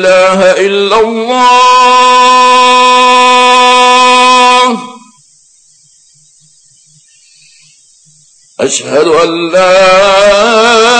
إله إلا الله. أشهد أن لا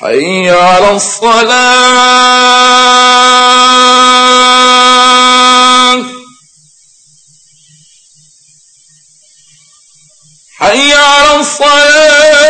حي على الصلاة. حي على الصلاة.